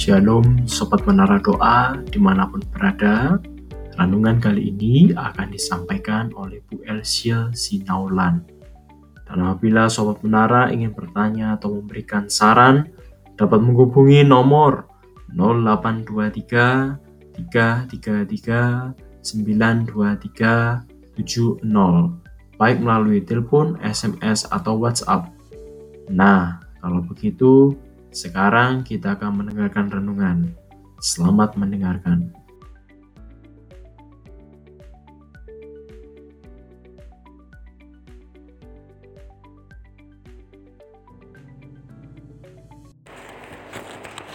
Shalom Sobat Menara Doa di mana pun berada. Renungan kali ini akan disampaikan oleh Bu Elsia Sinaulan. Dan apabila Sobat Menara ingin bertanya atau memberikan saran Dapat menghubungi nomor 0823 333 923 70 Baik melalui telepon, SMS, atau WhatsApp. Nah, kalau begitu sekarang kita akan mendengarkan renungan. Selamat mendengarkan.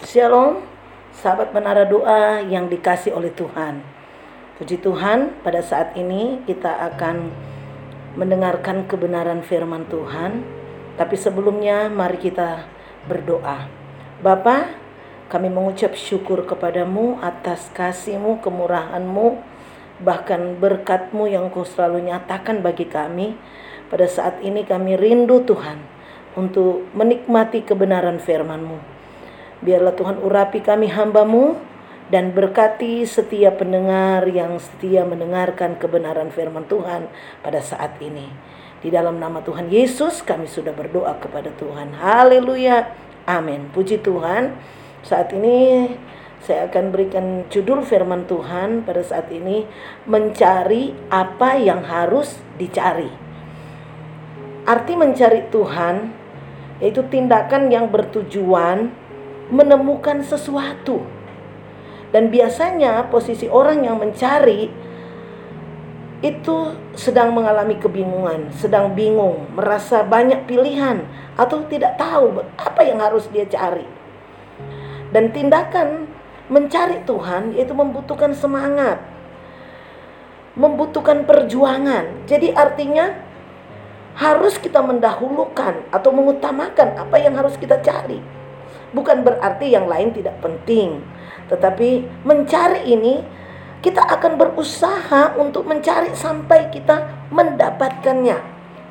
Shalom, sahabat menara doa yang dikasih oleh Tuhan. Puji Tuhan, pada saat ini kita akan mendengarkan kebenaran firman Tuhan. Tapi sebelumnya mari kita berdoa. Bapa, kami mengucap syukur kepadamu atas kasihmu, kemurahanmu, bahkan berkatmu yang kau selalu nyatakan bagi kami. Pada saat ini kami rindu Tuhan untuk menikmati kebenaran firman-Mu. Biarlah Tuhan urapi kami hambamu dan berkati setiap pendengar yang setia mendengarkan kebenaran firman Tuhan pada saat ini. Di dalam nama Tuhan Yesus kami sudah berdoa kepada Tuhan. Haleluya. Amin. Puji Tuhan. Saat ini saya akan berikan judul firman Tuhan pada saat ini mencari apa yang harus dicari. Arti mencari Tuhan yaitu tindakan yang bertujuan menemukan sesuatu. Dan biasanya posisi orang yang mencari itu sedang mengalami kebingungan, sedang bingung, merasa banyak pilihan atau tidak tahu apa yang harus dia cari. Dan tindakan mencari Tuhan yaitu membutuhkan semangat, membutuhkan perjuangan. Jadi artinya harus kita mendahulukan atau mengutamakan apa yang harus kita cari. Bukan berarti yang lain tidak penting, tetapi mencari ini kita akan berusaha untuk mencari sampai kita mendapatkannya.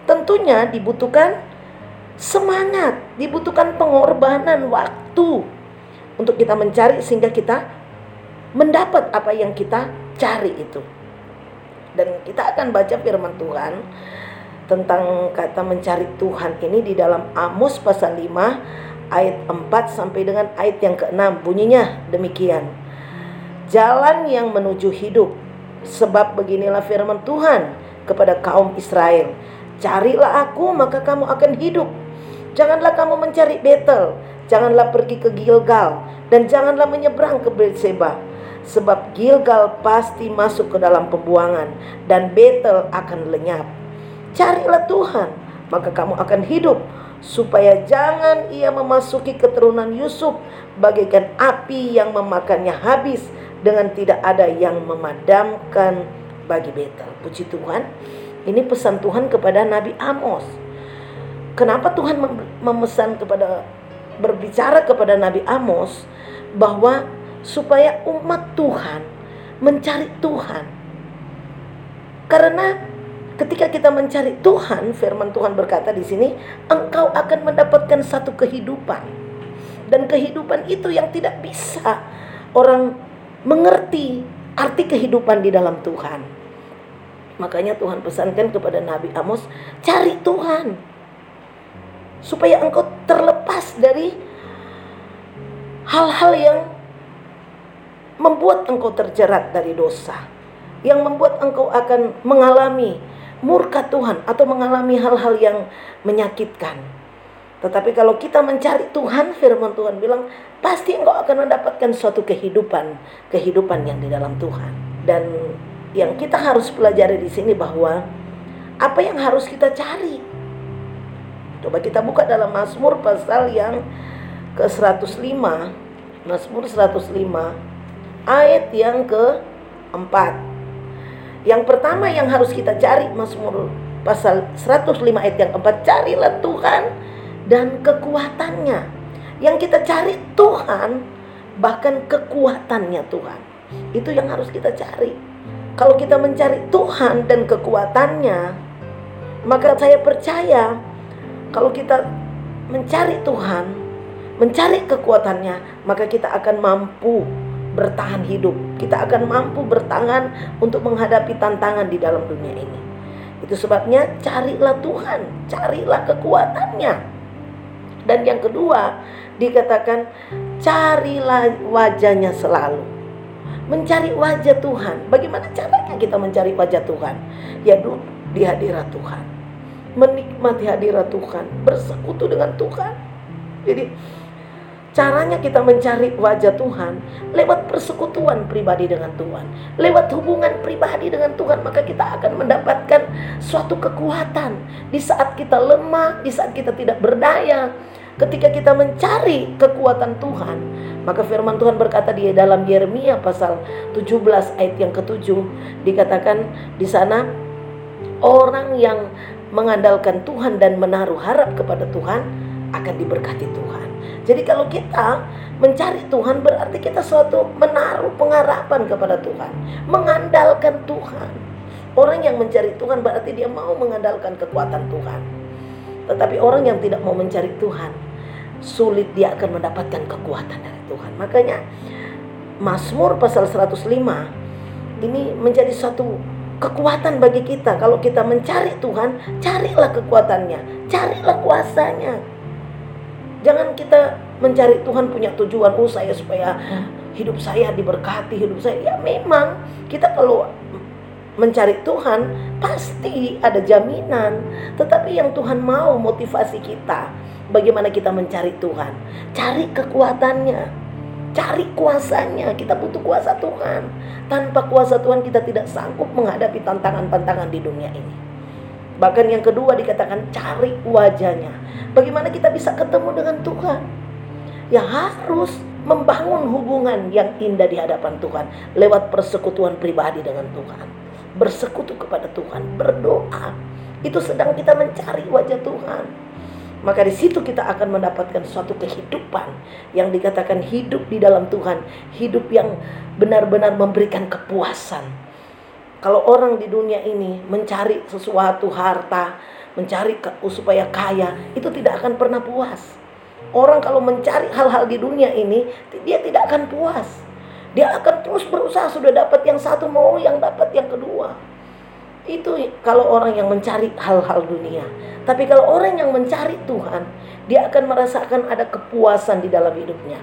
Tentunya dibutuhkan semangat, dibutuhkan pengorbanan waktu untuk kita mencari sehingga kita mendapat apa yang kita cari itu. Dan kita akan baca firman Tuhan tentang kata mencari Tuhan ini di dalam Amos pasal 5 ayat 4 sampai dengan ayat yang ke-6 bunyinya demikian jalan yang menuju hidup. Sebab beginilah firman Tuhan kepada kaum Israel. Carilah aku maka kamu akan hidup. Janganlah kamu mencari Betel. Janganlah pergi ke Gilgal. Dan janganlah menyeberang ke Berseba. Sebab Gilgal pasti masuk ke dalam pembuangan. Dan Betel akan lenyap. Carilah Tuhan maka kamu akan hidup. Supaya jangan ia memasuki keturunan Yusuf bagaikan api yang memakannya habis dengan tidak ada yang memadamkan bagi Betel. Puji Tuhan. Ini pesan Tuhan kepada Nabi Amos. Kenapa Tuhan memesan kepada berbicara kepada Nabi Amos bahwa supaya umat Tuhan mencari Tuhan. Karena ketika kita mencari Tuhan, firman Tuhan berkata di sini, engkau akan mendapatkan satu kehidupan. Dan kehidupan itu yang tidak bisa orang mengerti arti kehidupan di dalam Tuhan. Makanya Tuhan pesankan kepada Nabi Amos, cari Tuhan. Supaya engkau terlepas dari hal-hal yang membuat engkau terjerat dari dosa. Yang membuat engkau akan mengalami murka Tuhan atau mengalami hal-hal yang menyakitkan. Tetapi kalau kita mencari Tuhan, firman Tuhan bilang, pasti engkau akan mendapatkan suatu kehidupan, kehidupan yang di dalam Tuhan. Dan yang kita harus pelajari di sini bahwa apa yang harus kita cari. Coba kita buka dalam Mazmur pasal yang ke-105. Mazmur 105 ayat yang ke-4. Yang pertama yang harus kita cari Mazmur pasal 105 ayat yang keempat carilah Tuhan dan kekuatannya. Yang kita cari Tuhan, bahkan kekuatannya Tuhan. Itu yang harus kita cari. Kalau kita mencari Tuhan dan kekuatannya, maka saya percaya kalau kita mencari Tuhan, mencari kekuatannya, maka kita akan mampu bertahan hidup. Kita akan mampu bertahan untuk menghadapi tantangan di dalam dunia ini. Itu sebabnya carilah Tuhan, carilah kekuatannya. Dan yang kedua, dikatakan carilah wajahnya selalu. Mencari wajah Tuhan. Bagaimana caranya kita mencari wajah Tuhan? Ya duduk di hadirat Tuhan. Menikmati hadirat Tuhan, bersekutu dengan Tuhan. Jadi Caranya kita mencari wajah Tuhan lewat persekutuan pribadi dengan Tuhan, lewat hubungan pribadi dengan Tuhan, maka kita akan mendapatkan suatu kekuatan di saat kita lemah, di saat kita tidak berdaya. Ketika kita mencari kekuatan Tuhan, maka firman Tuhan berkata di dalam Yeremia pasal 17 ayat yang ketujuh dikatakan di sana orang yang mengandalkan Tuhan dan menaruh harap kepada Tuhan akan diberkati Tuhan. Jadi kalau kita mencari Tuhan berarti kita suatu menaruh pengharapan kepada Tuhan, mengandalkan Tuhan. Orang yang mencari Tuhan berarti dia mau mengandalkan kekuatan Tuhan. Tetapi orang yang tidak mau mencari Tuhan, sulit dia akan mendapatkan kekuatan dari Tuhan. Makanya Mazmur pasal 105 ini menjadi suatu kekuatan bagi kita. Kalau kita mencari Tuhan, carilah kekuatannya, carilah kuasanya. Jangan kita mencari Tuhan punya tujuan oh saya supaya hidup saya diberkati, hidup saya. Ya memang kita kalau mencari Tuhan pasti ada jaminan. Tetapi yang Tuhan mau motivasi kita bagaimana kita mencari Tuhan. Cari kekuatannya. Cari kuasanya. Kita butuh kuasa Tuhan. Tanpa kuasa Tuhan kita tidak sanggup menghadapi tantangan-tantangan di dunia ini. Bahkan yang kedua dikatakan cari wajahnya. Bagaimana kita bisa ketemu dengan Tuhan? Ya harus membangun hubungan yang indah di hadapan Tuhan lewat persekutuan pribadi dengan Tuhan. Bersekutu kepada Tuhan, berdoa. Itu sedang kita mencari wajah Tuhan. Maka di situ kita akan mendapatkan suatu kehidupan yang dikatakan hidup di dalam Tuhan, hidup yang benar-benar memberikan kepuasan, kalau orang di dunia ini mencari sesuatu harta, mencari supaya kaya, itu tidak akan pernah puas. Orang kalau mencari hal-hal di dunia ini, dia tidak akan puas. Dia akan terus berusaha sudah dapat yang satu mau yang dapat yang kedua. Itu kalau orang yang mencari hal-hal dunia. Tapi kalau orang yang mencari Tuhan, dia akan merasakan ada kepuasan di dalam hidupnya.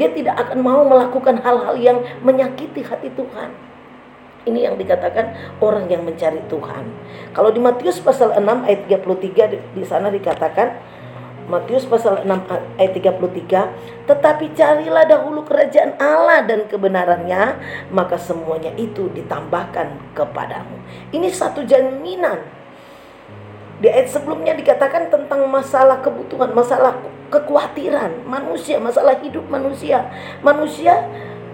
Dia tidak akan mau melakukan hal-hal yang menyakiti hati Tuhan. Ini yang dikatakan orang yang mencari Tuhan. Kalau di Matius pasal 6 ayat 33 di, sana dikatakan Matius pasal 6 ayat 33 Tetapi carilah dahulu kerajaan Allah dan kebenarannya Maka semuanya itu ditambahkan kepadamu. Ini satu jaminan. Di ayat sebelumnya dikatakan tentang masalah kebutuhan Masalah kekhawatiran. Manusia Masalah hidup manusia. Manusia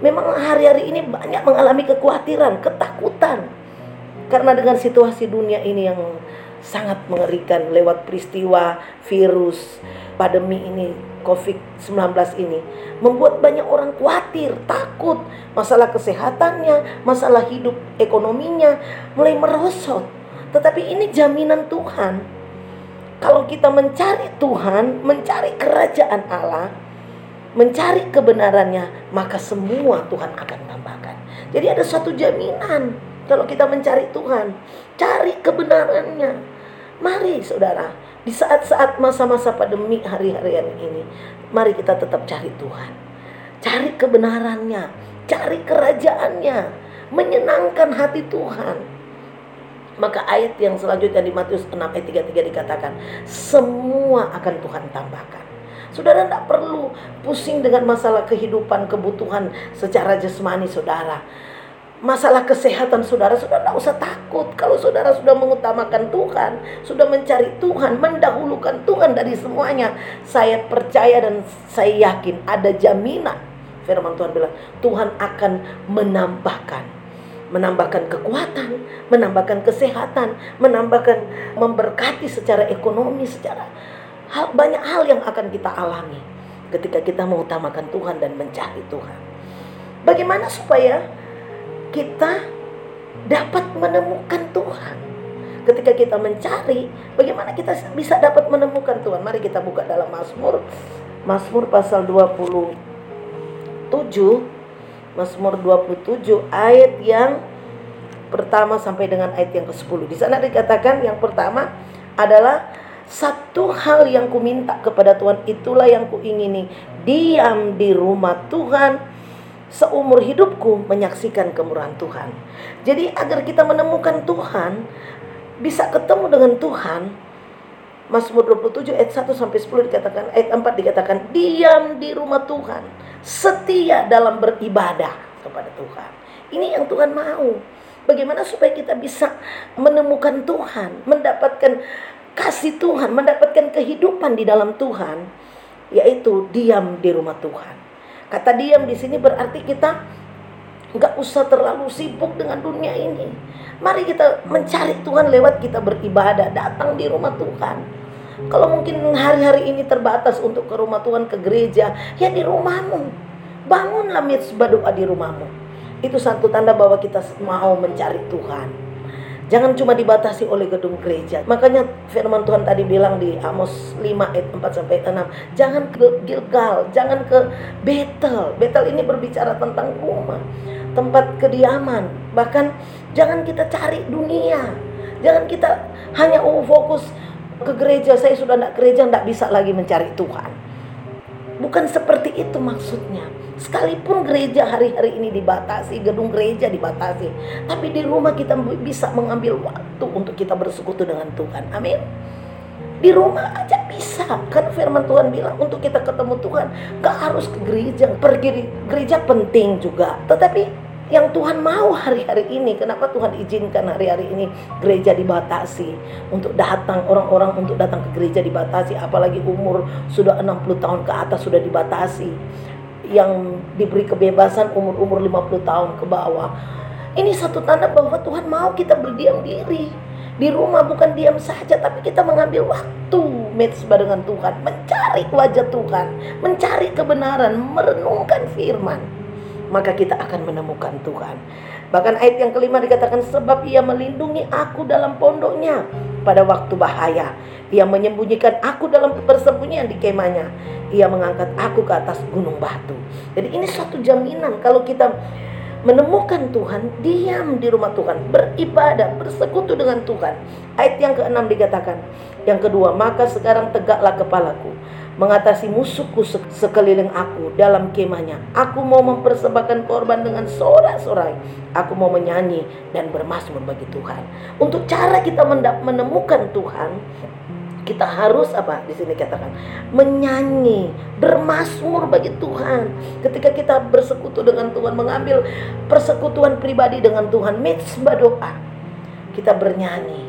memang hari-hari ini banyak mengalami kekhawatiran, ketakutan. Karena dengan situasi dunia ini yang sangat mengerikan lewat peristiwa virus pandemi ini COVID-19 ini membuat banyak orang khawatir, takut masalah kesehatannya, masalah hidup ekonominya mulai merosot. Tetapi ini jaminan Tuhan. Kalau kita mencari Tuhan, mencari kerajaan Allah, mencari kebenarannya, maka semua Tuhan akan tambahkan. Jadi ada suatu jaminan kalau kita mencari Tuhan, cari kebenarannya. Mari saudara, di saat-saat masa-masa pandemi hari-harian ini, mari kita tetap cari Tuhan. Cari kebenarannya, cari kerajaannya, menyenangkan hati Tuhan. Maka ayat yang selanjutnya di Matius 6 ayat 33 dikatakan, semua akan Tuhan tambahkan. Saudara tidak perlu pusing dengan masalah kehidupan, kebutuhan secara jasmani saudara. Masalah kesehatan saudara, saudara tidak usah takut. Kalau saudara sudah mengutamakan Tuhan, sudah mencari Tuhan, mendahulukan Tuhan dari semuanya. Saya percaya dan saya yakin ada jaminan. Firman Tuhan bilang, Tuhan akan menambahkan menambahkan kekuatan, menambahkan kesehatan, menambahkan memberkati secara ekonomi, secara hal, banyak hal yang akan kita alami ketika kita mengutamakan Tuhan dan mencari Tuhan. Bagaimana supaya kita dapat menemukan Tuhan? Ketika kita mencari, bagaimana kita bisa dapat menemukan Tuhan? Mari kita buka dalam Mazmur Mazmur pasal 27 Mazmur 27 ayat yang pertama sampai dengan ayat yang ke-10. Di sana dikatakan yang pertama adalah satu hal yang ku minta kepada Tuhan itulah yang ku ingini diam di rumah Tuhan seumur hidupku menyaksikan kemurahan Tuhan. Jadi agar kita menemukan Tuhan, bisa ketemu dengan Tuhan, Mazmur 27 ayat 1 sampai 10 dikatakan ayat 4 dikatakan diam di rumah Tuhan, setia dalam beribadah kepada Tuhan. Ini yang Tuhan mau. Bagaimana supaya kita bisa menemukan Tuhan, mendapatkan kasih Tuhan, mendapatkan kehidupan di dalam Tuhan, yaitu diam di rumah Tuhan. Kata diam di sini berarti kita nggak usah terlalu sibuk dengan dunia ini. Mari kita mencari Tuhan lewat kita beribadah, datang di rumah Tuhan. Kalau mungkin hari-hari ini terbatas untuk ke rumah Tuhan, ke gereja, ya di rumahmu. Bangunlah mitzvah doa di rumahmu. Itu satu tanda bahwa kita mau mencari Tuhan. Jangan cuma dibatasi oleh gedung gereja. Makanya firman Tuhan tadi bilang di Amos 5 ayat 4 sampai 6, jangan ke Gilgal, jangan ke Betel. Betel ini berbicara tentang rumah, tempat kediaman. Bahkan jangan kita cari dunia. Jangan kita hanya oh, fokus ke gereja. Saya sudah tidak gereja, tidak bisa lagi mencari Tuhan. Bukan seperti itu maksudnya. Sekalipun gereja hari-hari ini dibatasi, gedung gereja dibatasi, tapi di rumah kita bisa mengambil waktu untuk kita bersekutu dengan Tuhan. Amin. Di rumah aja bisa. Kan firman Tuhan bilang untuk kita ketemu Tuhan, gak harus ke gereja. Pergi di gereja penting juga. Tetapi yang Tuhan mau hari-hari ini. Kenapa Tuhan izinkan hari-hari ini gereja dibatasi untuk datang orang-orang untuk datang ke gereja dibatasi apalagi umur sudah 60 tahun ke atas sudah dibatasi. Yang diberi kebebasan umur-umur 50 tahun ke bawah. Ini satu tanda bahwa Tuhan mau kita berdiam diri. Di rumah bukan diam saja tapi kita mengambil waktu metsbah dengan Tuhan. Mencari wajah Tuhan mencari kebenaran merenungkan firman maka kita akan menemukan Tuhan. Bahkan ayat yang kelima dikatakan sebab ia melindungi aku dalam pondoknya pada waktu bahaya. Ia menyembunyikan aku dalam persembunyian di kemahnya. Ia mengangkat aku ke atas gunung batu. Jadi ini suatu jaminan kalau kita menemukan Tuhan, diam di rumah Tuhan, beribadah, bersekutu dengan Tuhan. Ayat yang keenam dikatakan, yang kedua, maka sekarang tegaklah kepalaku mengatasi musuhku sekeliling aku dalam kemahnya. Aku mau mempersembahkan korban dengan sorak-sorai. Aku mau menyanyi dan bermasmur bagi Tuhan. Untuk cara kita menemukan Tuhan, kita harus apa di sini katakan menyanyi bermasmur bagi Tuhan ketika kita bersekutu dengan Tuhan mengambil persekutuan pribadi dengan Tuhan mitzvah doa kita bernyanyi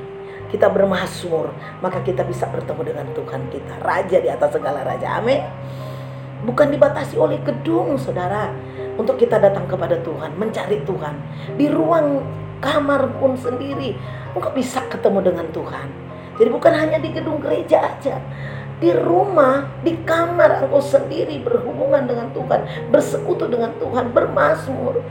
kita bermasmur, maka kita bisa bertemu dengan Tuhan kita, raja di atas segala raja. Amin. Bukan dibatasi oleh gedung, Saudara, untuk kita datang kepada Tuhan, mencari Tuhan. Di ruang kamar pun sendiri, engkau bisa ketemu dengan Tuhan. Jadi bukan hanya di gedung gereja aja. Di rumah, di kamar engkau sendiri berhubungan dengan Tuhan, bersekutu dengan Tuhan, bermasmur.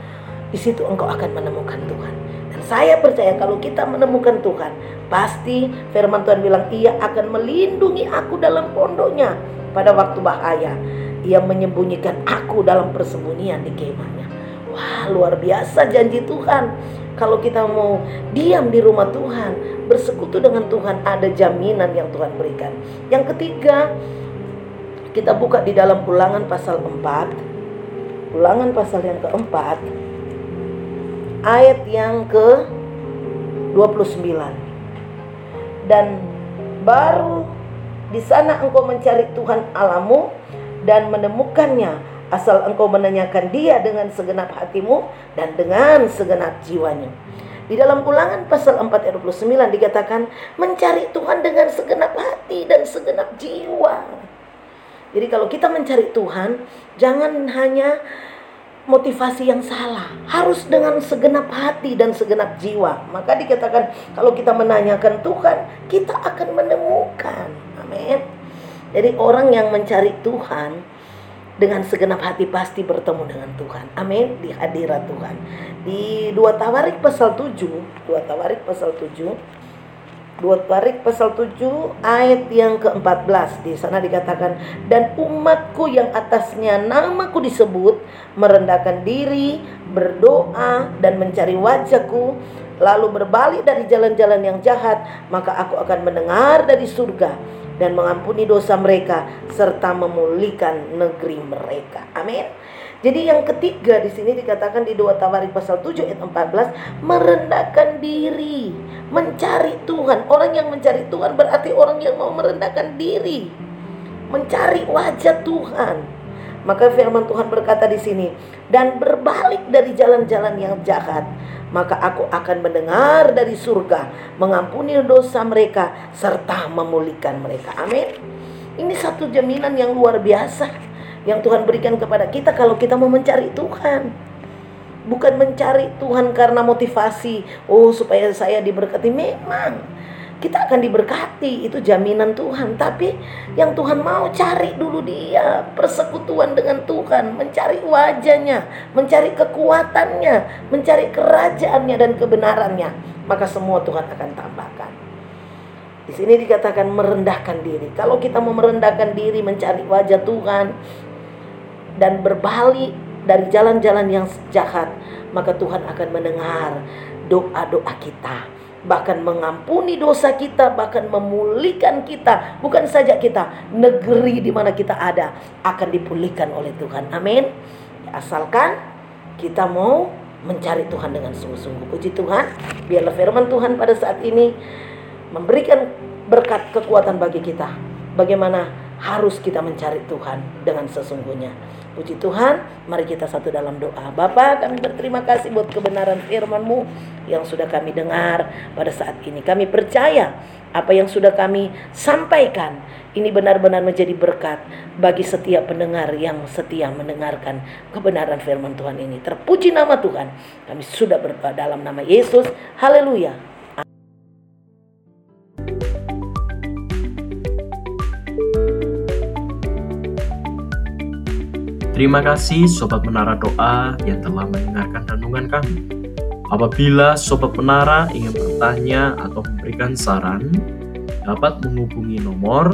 Di situ engkau akan menemukan Tuhan. Dan saya percaya kalau kita menemukan Tuhan, pasti firman Tuhan bilang ia akan melindungi aku dalam pondoknya pada waktu bahaya. Ia menyembunyikan aku dalam persembunyian di kemahnya. Wah, luar biasa janji Tuhan. Kalau kita mau diam di rumah Tuhan, bersekutu dengan Tuhan, ada jaminan yang Tuhan berikan. Yang ketiga, kita buka di dalam ulangan pasal 4. Ulangan pasal yang keempat, ayat yang ke 29 dan baru di sana engkau mencari Tuhan alamu dan menemukannya asal engkau menanyakan dia dengan segenap hatimu dan dengan segenap jiwanya. Di dalam ulangan pasal 4 ayat 29 dikatakan mencari Tuhan dengan segenap hati dan segenap jiwa. Jadi kalau kita mencari Tuhan, jangan hanya motivasi yang salah. Harus dengan segenap hati dan segenap jiwa. Maka dikatakan kalau kita menanyakan Tuhan, kita akan menemukan. Amin. Jadi orang yang mencari Tuhan dengan segenap hati pasti bertemu dengan Tuhan. Amin. Di hadirat Tuhan. Di dua Tawarik pasal 7, dua Tawarik pasal 7 Dua Tarik pasal 7 ayat yang ke-14 di sana dikatakan dan umatku yang atasnya namaku disebut merendahkan diri, berdoa dan mencari wajahku lalu berbalik dari jalan-jalan yang jahat maka aku akan mendengar dari surga dan mengampuni dosa mereka serta memulihkan negeri mereka. Amin. Jadi yang ketiga di sini dikatakan di 2 Tawarik pasal 7 ayat 14 merendahkan diri, mencari Tuhan. Orang yang mencari Tuhan berarti orang yang mau merendahkan diri, mencari wajah Tuhan. Maka firman Tuhan berkata di sini, dan berbalik dari jalan-jalan yang jahat, maka aku akan mendengar dari surga, mengampuni dosa mereka serta memulihkan mereka. Amin. Ini satu jaminan yang luar biasa yang Tuhan berikan kepada kita kalau kita mau mencari Tuhan. Bukan mencari Tuhan karena motivasi, oh supaya saya diberkati. Memang kita akan diberkati, itu jaminan Tuhan. Tapi yang Tuhan mau cari dulu dia, persekutuan dengan Tuhan, mencari wajahnya, mencari kekuatannya, mencari kerajaannya dan kebenarannya. Maka semua Tuhan akan tambahkan. Di sini dikatakan merendahkan diri. Kalau kita mau merendahkan diri, mencari wajah Tuhan, dan berbalik dari jalan-jalan yang jahat, maka Tuhan akan mendengar doa-doa kita, bahkan mengampuni dosa kita, bahkan memulihkan kita. Bukan saja kita, negeri di mana kita ada akan dipulihkan oleh Tuhan. Amin. Asalkan kita mau mencari Tuhan dengan sungguh-sungguh. Puji Tuhan, biarlah firman Tuhan pada saat ini memberikan berkat kekuatan bagi kita. Bagaimana harus kita mencari Tuhan dengan sesungguhnya. Puji Tuhan, mari kita satu dalam doa. Bapak, kami berterima kasih buat kebenaran firman-Mu yang sudah kami dengar pada saat ini. Kami percaya apa yang sudah kami sampaikan ini benar-benar menjadi berkat bagi setiap pendengar yang setia mendengarkan kebenaran firman Tuhan ini. Terpuji nama Tuhan. Kami sudah berdoa dalam nama Yesus. Haleluya. Terima kasih Sobat Menara Doa yang telah mendengarkan renungan kami. Apabila Sobat Menara ingin bertanya atau memberikan saran, dapat menghubungi nomor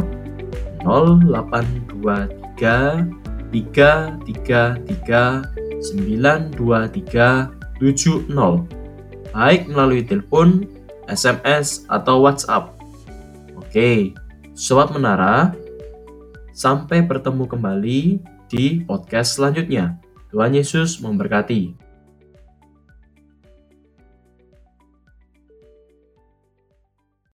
0823 333 923 70 baik melalui telepon, SMS, atau WhatsApp. Oke, Sobat Menara, sampai bertemu kembali di podcast selanjutnya. Tuhan Yesus memberkati.